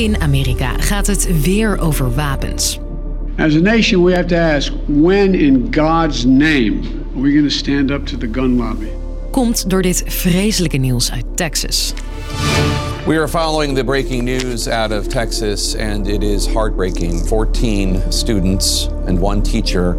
In Amerika gaat het weer over wapens. As a nation, we have to ask when in God's name are we going to stand up to the gun lobby? Komt door dit vreselijke nieuws uit Texas. We are following the breaking news out of Texas, and it is heartbreaking. 14 students and one teacher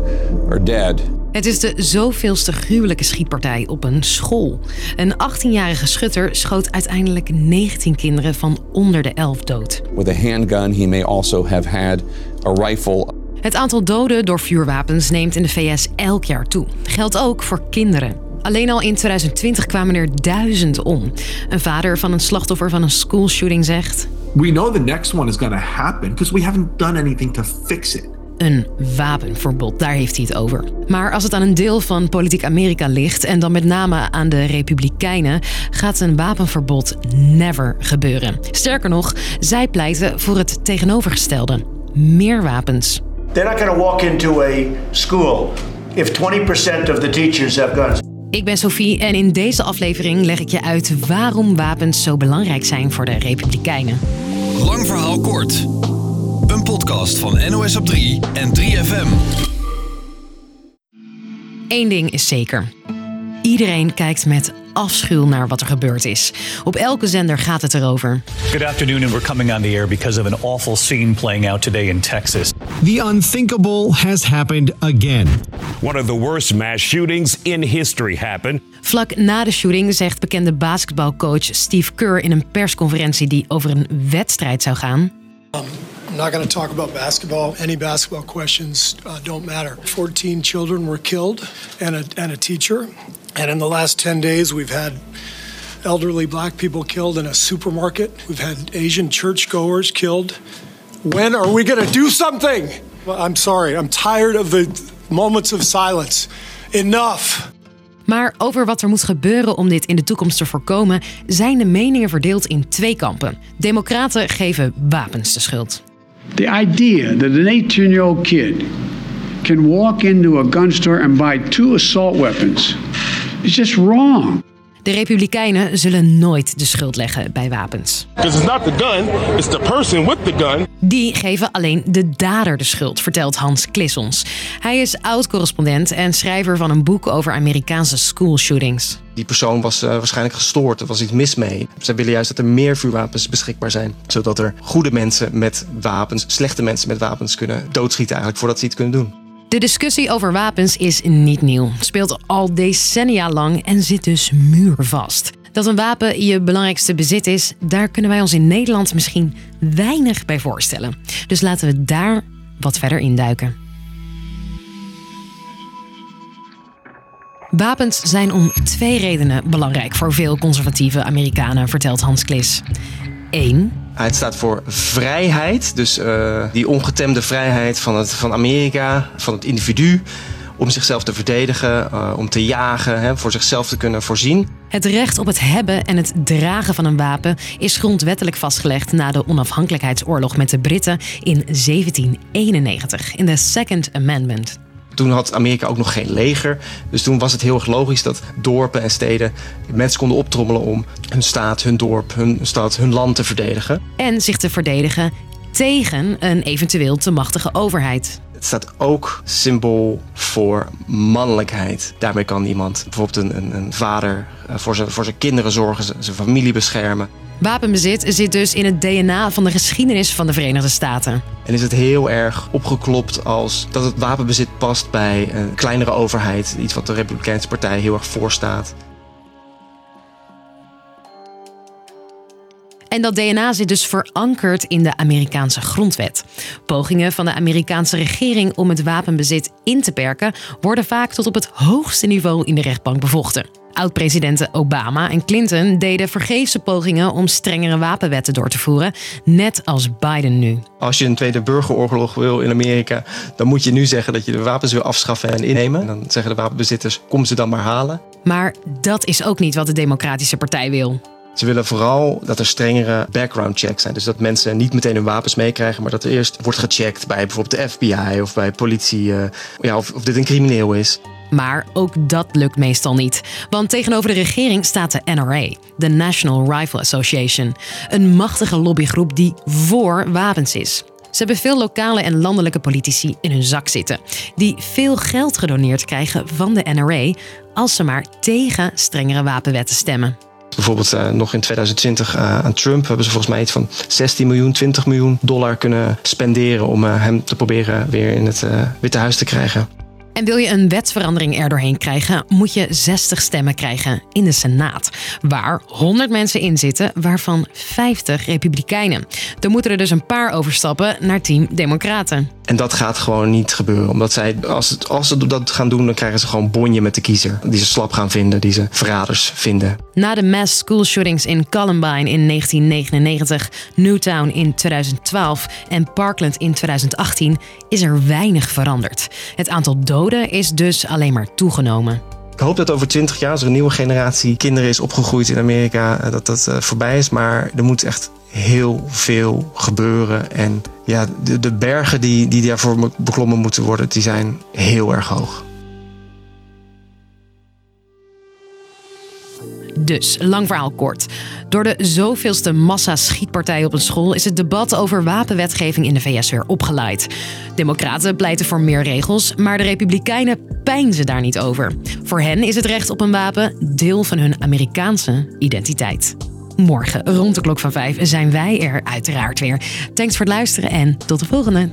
are dead. Het is de zoveelste gruwelijke schietpartij op een school. Een 18-jarige schutter schoot uiteindelijk 19 kinderen van onder de 11 dood. With a handgun, he may also have had a rifle. Het aantal doden door vuurwapens neemt in de VS elk jaar toe. Geldt ook voor kinderen. Alleen al in 2020 kwamen er duizend om. Een vader van een slachtoffer van een schoolshooting zegt: We know the next one is going to happen because we haven't done anything to fix it. Een wapenverbod, daar heeft hij het over. Maar als het aan een deel van politiek Amerika ligt, en dan met name aan de Republikeinen, gaat een wapenverbod never gebeuren. Sterker nog, zij pleiten voor het tegenovergestelde: meer wapens. They're not going to walk into a school if 20% of the teachers have guns. Ik ben Sophie en in deze aflevering leg ik je uit waarom wapens zo belangrijk zijn voor de Republikeinen. Lang verhaal kort. Een podcast van NOS op 3 en 3FM. Eén ding is zeker. Iedereen kijkt met afschuw naar wat er gebeurd is. Op elke zender gaat het erover. Good afternoon, and we're coming on the air because of an awful scene playing out today in Texas. The unthinkable has happened again. One of the worst mass shootings in history happened. Vlak na de shooting zegt bekende basketbalcoach Steve Kerr in een persconferentie die over een wedstrijd zou gaan. Not going to talk about basketball. Any basketball questions uh, don't matter. 14 children were killed and a, and a teacher. And in the last 10 days, we've had elderly black people killed in a supermarket. We've had Asian churchgoers killed. When are we going to do something? Well, I'm sorry. I'm tired of the moments of silence. Enough. Maar over wat er moet gebeuren om dit in de toekomst te voorkomen, zijn de meningen verdeeld in twee kampen. Democraten geven wapens de schuld. The idea that an 18 year old kid can walk into a gun store and buy two assault weapons is just wrong. De Republikeinen zullen nooit de schuld leggen bij wapens. It's not the gun, it's the person with the gun. Die geven alleen de dader de schuld, vertelt Hans Klissons. Hij is oud-correspondent en schrijver van een boek over Amerikaanse schoolshootings. Die persoon was uh, waarschijnlijk gestoord, er was iets mis mee. Zij willen juist dat er meer vuurwapens beschikbaar zijn. Zodat er goede mensen met wapens, slechte mensen met wapens kunnen doodschieten eigenlijk voordat ze iets kunnen doen. De discussie over wapens is niet nieuw, speelt al decennia lang en zit dus muurvast. Dat een wapen je belangrijkste bezit is, daar kunnen wij ons in Nederland misschien weinig bij voorstellen. Dus laten we daar wat verder induiken. Wapens zijn om twee redenen belangrijk voor veel conservatieve Amerikanen, vertelt Hans Klis. Eén, het staat voor vrijheid, dus uh, die ongetemde vrijheid van, het, van Amerika, van het individu. Om zichzelf te verdedigen, uh, om te jagen, hè, voor zichzelf te kunnen voorzien. Het recht op het hebben en het dragen van een wapen is grondwettelijk vastgelegd na de onafhankelijkheidsoorlog met de Britten in 1791 in de Second Amendment. Toen had Amerika ook nog geen leger. Dus toen was het heel erg logisch dat dorpen en steden mensen konden optrommelen om hun staat, hun dorp, hun stad, hun land te verdedigen. En zich te verdedigen tegen een eventueel te machtige overheid. Het staat ook symbool voor mannelijkheid. Daarmee kan iemand bijvoorbeeld een, een, een vader eh, voor zijn, voor zijn kinderen zorgen, zijn familie beschermen. Wapenbezit zit dus in het DNA van de geschiedenis van de Verenigde Staten. En is het heel erg opgeklopt als dat het wapenbezit past bij een kleinere overheid. Iets wat de Republikeinse Partij heel erg voorstaat. En dat DNA zit dus verankerd in de Amerikaanse grondwet. Pogingen van de Amerikaanse regering om het wapenbezit in te perken worden vaak tot op het hoogste niveau in de rechtbank bevochten. Oud-presidenten Obama en Clinton deden vergeefse pogingen om strengere wapenwetten door te voeren, net als Biden nu. Als je een tweede burgeroorlog wil in Amerika, dan moet je nu zeggen dat je de wapens wil afschaffen en innemen. En dan zeggen de wapenbezitters: kom ze dan maar halen. Maar dat is ook niet wat de Democratische Partij wil. Ze willen vooral dat er strengere background checks zijn. Dus dat mensen niet meteen hun wapens meekrijgen, maar dat er eerst wordt gecheckt bij bijvoorbeeld de FBI of bij politie uh, ja, of, of dit een crimineel is. Maar ook dat lukt meestal niet. Want tegenover de regering staat de NRA, de National Rifle Association. Een machtige lobbygroep die voor wapens is. Ze hebben veel lokale en landelijke politici in hun zak zitten, die veel geld gedoneerd krijgen van de NRA als ze maar tegen strengere wapenwetten stemmen. Bijvoorbeeld uh, nog in 2020 uh, aan Trump hebben ze volgens mij iets van 16 miljoen, 20 miljoen dollar kunnen spenderen om uh, hem te proberen weer in het Witte Huis te krijgen. En wil je een wetsverandering er doorheen krijgen, moet je 60 stemmen krijgen in de Senaat. Waar 100 mensen in zitten, waarvan 50 Republikeinen. Er moeten er dus een paar overstappen naar Team Democraten. En dat gaat gewoon niet gebeuren. Omdat zij, als, het, als ze dat gaan doen, dan krijgen ze gewoon bonje met de kiezer. Die ze slap gaan vinden, die ze verraders vinden. Na de mass school shootings in Columbine in 1999, Newtown in 2012 en Parkland in 2018 is er weinig veranderd. Het aantal doden is dus alleen maar toegenomen. Ik hoop dat over 20 jaar, als er een nieuwe generatie kinderen is opgegroeid in Amerika, dat dat uh, voorbij is. Maar er moet echt heel veel gebeuren. En ja, de, de bergen die, die daarvoor beklommen moeten worden, die zijn heel erg hoog. Dus, lang verhaal kort. Door de zoveelste massa-schietpartij op een school is het debat over wapenwetgeving in de VS weer opgeleid. Democraten pleiten voor meer regels, maar de Republikeinen pijnzen daar niet over. Voor hen is het recht op een wapen deel van hun Amerikaanse identiteit. Morgen rond de klok van vijf zijn wij er uiteraard weer. Thanks voor het luisteren en tot de volgende.